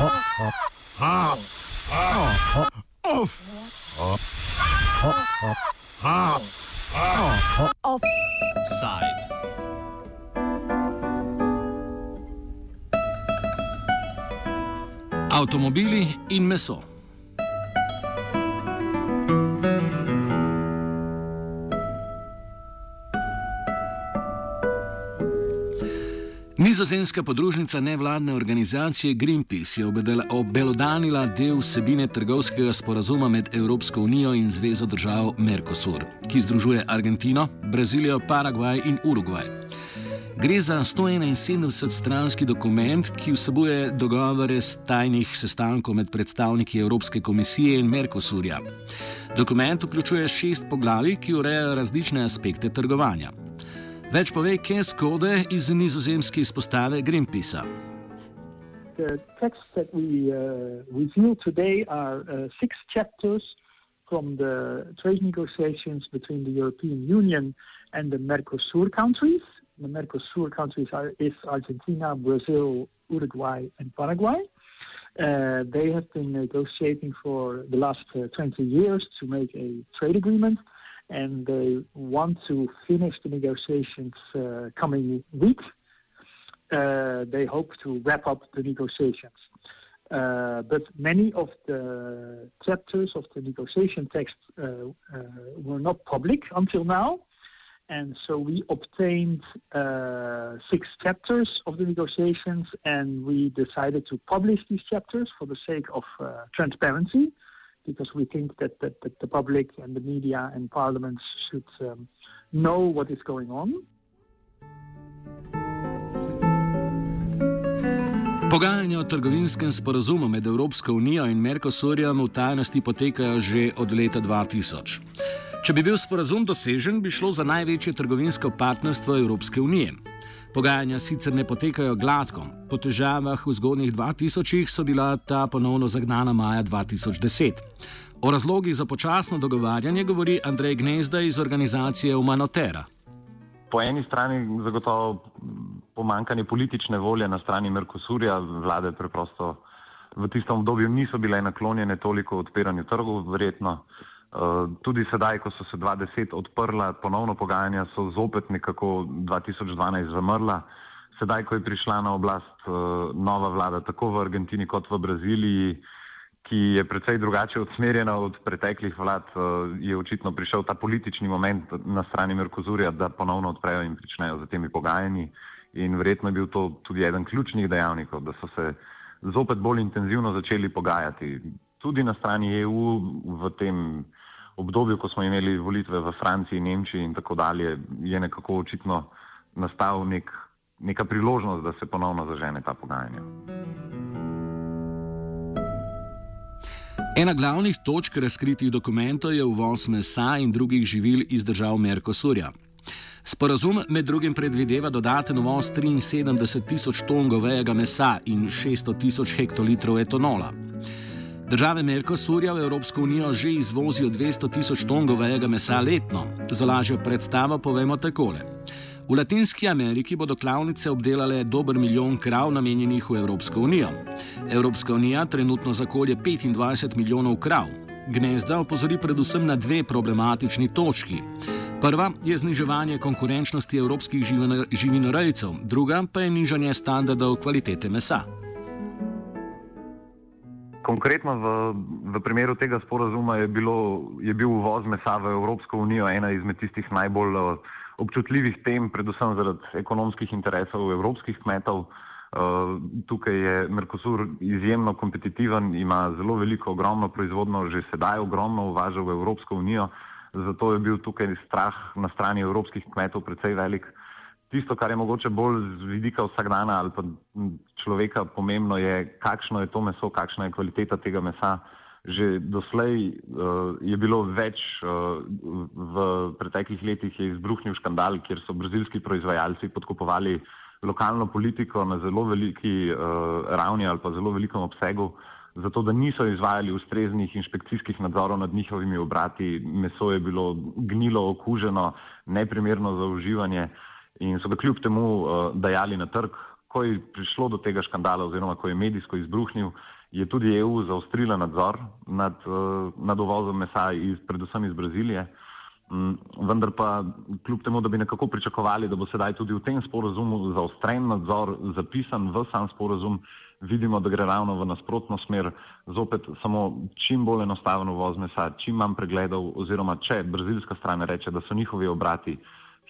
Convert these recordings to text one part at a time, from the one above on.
Offside. Nizozemska podružnica nevladne organizacije Greenpeace je obelodanila del vsebine trgovskega sporazuma med Evropsko unijo in Zvezo držav Mercosur, ki združuje Argentino, Brazilijo, Paragvaj in Urugvaj. Gre za 171-stranski dokument, ki vsebuje dogovore z tajnih sestankov med predstavniki Evropske komisije in Mercosurja. Dokument vključuje šest poglavij, ki urejajo različne aspekte trgovanja. Več pove Ken Skode iz nizozemske izpostave Greenpeace. The texts that we uh, review today are uh, six chapters from the trade negotiations between the European Union and the Mercosur countries. The Mercosur countries are is Argentina, Brazil, Uruguay, and Paraguay. Uh, they have been negotiating for the last uh, 20 years to make a trade agreement and they want to finish the negotiations uh, coming week. Uh, they hope to wrap up the negotiations. Uh, but many of the chapters of the negotiation text uh, uh, were not public until now. And so we obtained uh, six chapters of the negotiations, and we decided to publish these chapters for the sake of transparency because we think that, that, that the public and the media and parliaments should um, know what is going on. Pogajanja o trgovinskem sporazumu med Evropsko unijo in Mercosurjem v tajnosti potekajo že od leta 2000. Če bi bil sporazum dosežen, bi šlo za največje trgovinsko partnerstvo Evropske unije. Pogajanja sicer ne potekajo gladko. Po težavah v zgodnjih 2000-ih so bila ta ponovno zagnana maja 2010. O razlogih za počasno dogovarjanje govori Andrej Gnezda iz organizacije Humanotera. Po eni strani zagotovo pomankanje politične volje na strani Merkosurja, vlade preprosto v tistem obdobju niso bile naklonjene toliko odpiranju trgov, verjetno. Eh, tudi sedaj, ko so se 2010 odprla ponovno pogajanja, so zopet nekako 2012 zamrla. Sedaj, ko je prišla na oblast eh, nova vlada, tako v Argentini kot v Braziliji, ki je precej drugače odsmerjena od preteklih vlad, eh, je očitno prišel ta politični moment na strani Merkozurja, da ponovno odprejo in pričnejo za temi pogajanji. In verjetno je bil to tudi eden ključnih dejavnikov, da so se zopet bolj intenzivno začeli pogajati. Tudi na strani EU v tem obdobju, ko smo imeli volitve v Franciji, Nemčiji in tako dalje, je nekako očitno nastal nek, neka priložnost, da se ponovno zažene ta pogajanja. Ena glavnih točk razkritih dokumentov je uvoz mesa in drugih živil iz držav Merkosurja. Sporazum med drugim predvideva dodaten uvoz 73 tisoč ton govejega mesa in 600 tisoč hektolitrov etanola. Države Merkosurja v Evropsko unijo že izvozijo 200 tisoč ton govejega mesa letno. Za lažjo predstavo povemo takole. V Latinski Ameriki bodo klavnice obdelale dober milijon krav namenjenih v Evropsko unijo. Evropska unija trenutno zakolje 25 milijonov krav. Gnezda opozori predvsem na dve problematični točki. Prva je zniževanje konkurenčnosti evropskih živinorejcev, druga pa je nižanje standardov kvalitete mesa. Konkretno v, v primeru tega sporazuma je, bilo, je bil uvoz mesa v Evropsko unijo ena izmed tistih najbolj uh, občutljivih tem, predvsem zaradi ekonomskih interesov evropskih kmetov. Uh, tukaj je Mercosur izjemno kompetitiven, ima zelo veliko, ogromno proizvodno, že sedaj ogromno uvaža v Evropsko unijo, zato je bil tukaj strah na strani evropskih kmetov precej velik. Tisto, kar je mogoče bolj z vidika vsakdana ali pa človeka pomembno, je, kakšno je to meso, kakšna je kvaliteta tega mesa. Že doslej uh, je bilo več, uh, v preteklih letih je izbruhnil škandal, kjer so brazilski proizvajalci podkupovali lokalno politiko na zelo veliki uh, ravni ali pa zelo velikem obsegu, zato da niso izvajali ustreznih inšpekcijskih nadzorov nad njihovimi obrati. Meso je bilo gnilo, okuženo, neprimerno za uživanje. Uh, in so ga kljub temu uh, dajali na trg, ko je prišlo do tega škandala oziroma ko je medijsko izbruhnil, je tudi EU zaostrila nadzor nad, nad uvozom mesa, iz, predvsem iz Brazilije. Mm, vendar pa kljub temu, da bi nekako pričakovali, da bo sedaj tudi v tem sporozumu zaostren nadzor zapisan v sam sporozum, vidimo, da gre ravno v nasprotno smer, zopet samo čim bolj enostaven uvoz mesa, čim manj pregledov oziroma če brazilska stran reče, da so njihovi obrati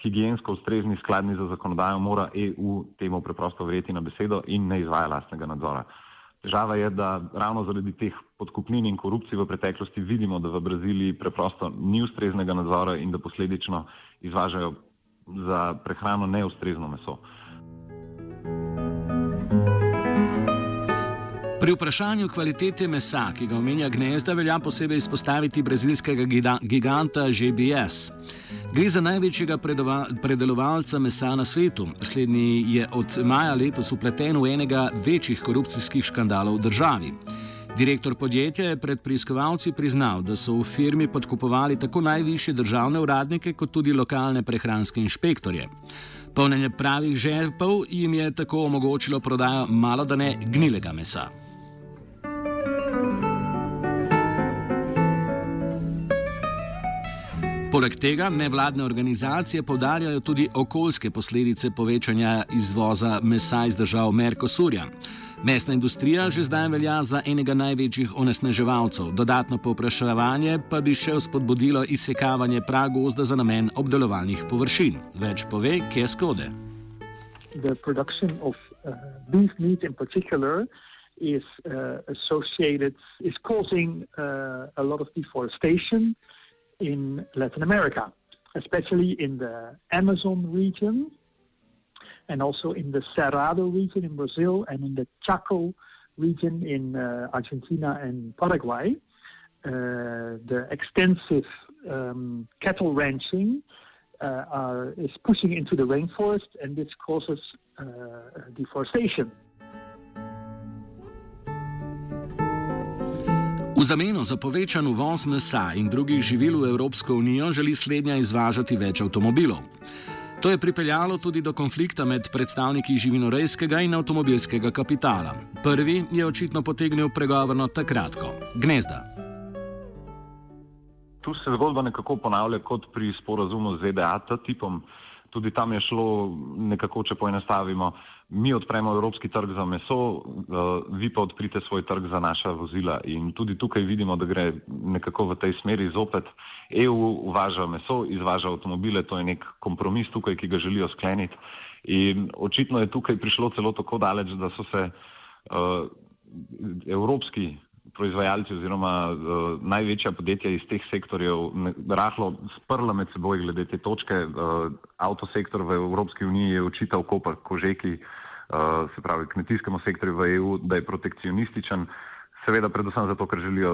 higijensko ustrezni, skladni za zakonodajo, mora EU temu preprosto verjeti na besedo in ne izvaja lastnega nadzora. Težava je, da ravno zaradi teh podkupnin in korupcij v preteklosti vidimo, da v Braziliji preprosto ni ustreznega nadzora in da posledično izvažajo za prehrano neustrezno meso. Pri vprašanju kvalitete mesa, ki ga omenja gnezda, velja posebej izpostaviti brazilskega giganta GBS. Gre za največjega predelovalca mesa na svetu. Slednji je od maja letos upleten v enega večjih korupcijskih škandalov v državi. Direktor podjetja je pred preiskovalci priznal, da so v firmi podkupovali tako najvišje državne uradnike, kot tudi lokalne prehranske inšpektorje. Polnjenje pravih žepov jim je tako omogočilo prodajo malo da ne gnilega mesa. Poleg tega nevladne organizacije podarjajo tudi okoljske posledice povečanja izvoza mesa iz držav Merkosurja. Mesna industrija že zdaj velja za enega največjih onesnaževalcev, dodatno povpraševanje pa bi še spodbudilo izsekavanje pragozda za namen obdelovalnih površin. Več pove Keskode. The production of uh, beef meat in particular is uh, associated, is causing uh, a lot of deforestation. In Latin America, especially in the Amazon region and also in the Cerrado region in Brazil and in the Chaco region in uh, Argentina and Paraguay. Uh, the extensive um, cattle ranching uh, are, is pushing into the rainforest, and this causes uh, deforestation. Zameno za povečan uvoz mesa in drugih živil v Evropsko unijo želi slednja izvažati več avtomobilov. To je pripeljalo tudi do konflikta med predstavniki živinorejskega in avtomobilskega kapitala. Prvi je očitno potegnil pregovorno takrat, gnezda. Tu se zgodba nekako ponavlja kot pri sporazumu z ZDA, tipom. Tudi tam je šlo nekako, če poenostavimo, mi odpremo evropski trg za meso, uh, vi pa odprite svoj trg za naša vozila. In tudi tukaj vidimo, da gre nekako v tej smeri zopet. EU uvaža meso, izvaža avtomobile, to je nek kompromis tukaj, ki ga želijo skleniti. In očitno je tukaj prišlo celo tako daleč, da so se uh, evropski proizvajalci oziroma uh, največja podjetja iz teh sektorjev rahlo sprla med seboj glede te točke. Uh, avtosektor v Evropski uniji je očital Kopar Kožeki, uh, se pravi kmetijskemu sektorju v EU, da je protekcionističen, seveda predvsem zato, ker želijo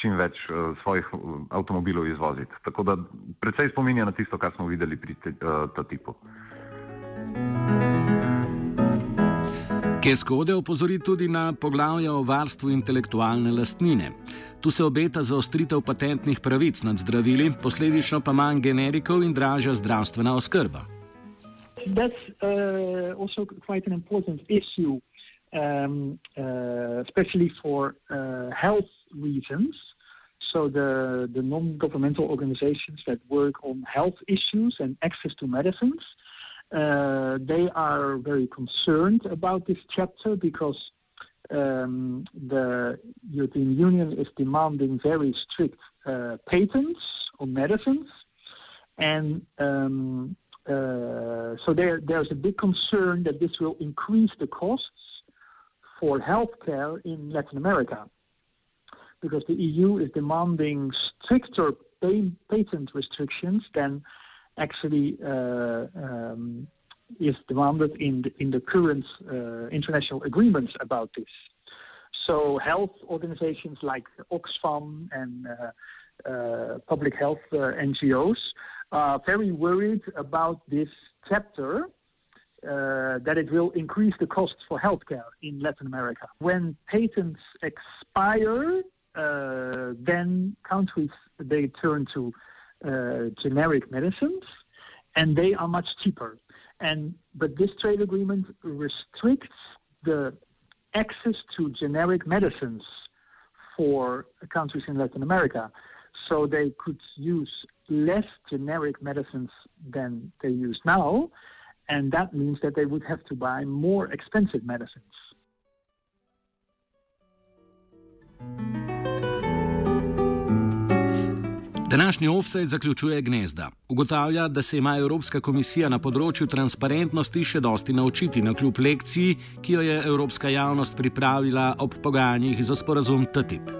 čim več eh, svojih avtomobilov izvoziti. Tako da predvsej spominja na tisto, kar smo videli pri ta tipu. Keskode opozori tudi na poglavje o varstvu intelektualne lastnine. Tu se obeta zaostritev patentnih pravic nad zdravili, posledično pa manj generikov in dražja zdravstvena oskrba. that's uh, also quite an important issue, um, uh, especially for uh, health reasons. So the, the non-governmental organizations that work on health issues and access to medicines, uh, they are very concerned about this chapter because um, the European Union is demanding very strict uh, patents on medicines, and um, uh, so there, there's a big concern that this will increase the costs for healthcare in Latin America because the EU is demanding stricter patent restrictions than actually uh, um, is demanded in the, in the current uh, international agreements about this. So health organizations like Oxfam and uh, uh, public health uh, NGOs are very worried about this chapter. Uh, that it will increase the costs for healthcare in Latin America. When patents expire, then countries they turn to Uh, generic medicines, and they are much cheaper. And but this trade agreement restricts the access to generic medicines for countries in Latin America. So they could use less generic medicines than they use now, and that means that they would have to buy more expensive medicines. Današnji offset zaključuje gnezda. Ugotavlja, da se ima Evropska komisija na področju transparentnosti še dosti naučiti na kljub lekciji, ki jo je evropska javnost pripravila ob pogajanjih za sporazum TTIP.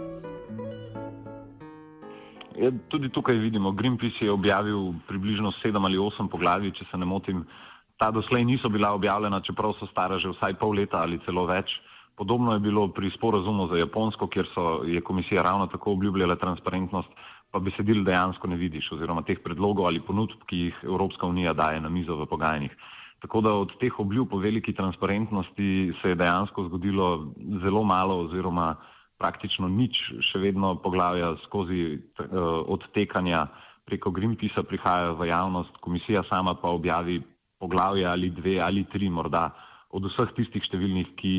Ja, tudi tukaj vidimo, Greenpeace je objavil približno sedem ali osem poglavij, če se ne motim. Ta doslej niso bila objavljena, čeprav so stara že vsaj pol leta ali celo več. Podobno je bilo pri sporazumu za Japonsko, kjer so, je komisija ravno tako obljubljala transparentnost pa besedil dejansko ne vidiš, oziroma teh predlogov ali ponudb, ki jih Evropska unija daje na mizo v pogajanjih. Tako da od teh obljub o veliki transparentnosti se je dejansko zgodilo zelo malo, oziroma praktično nič, še vedno poglavja skozi uh, odtekanja preko Greenpeacea prihajajo v javnost, komisija sama pa objavi poglavje ali dve ali tri morda od vseh tistih številnih, ki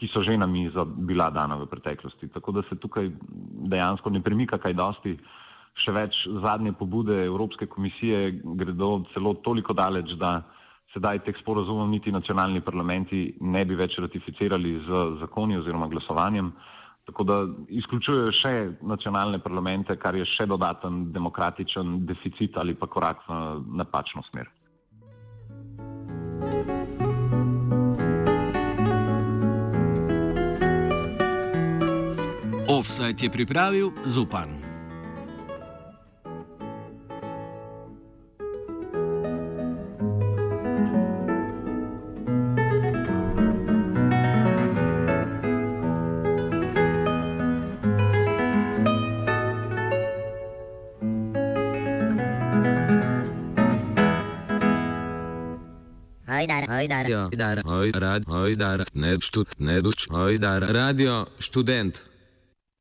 ki so že na mizo bila dana v preteklosti. Tako da se tukaj dejansko ne premika kaj dosti. Še več zadnje pobude Evropske komisije gredo celo toliko daleč, da sedaj teh sporozumov niti nacionalni parlamenti ne bi več ratificirali z zakoni oziroma glasovanjem. Tako da izključujejo še nacionalne parlamente, kar je še dodaten demokratičen deficit ali pa korak v napačno smer. Offside je pripravil Zupan. Hajdar, hajdar, hajdar, hajdar, hajdar, ne štud, ne duč, hajdar, radio študent.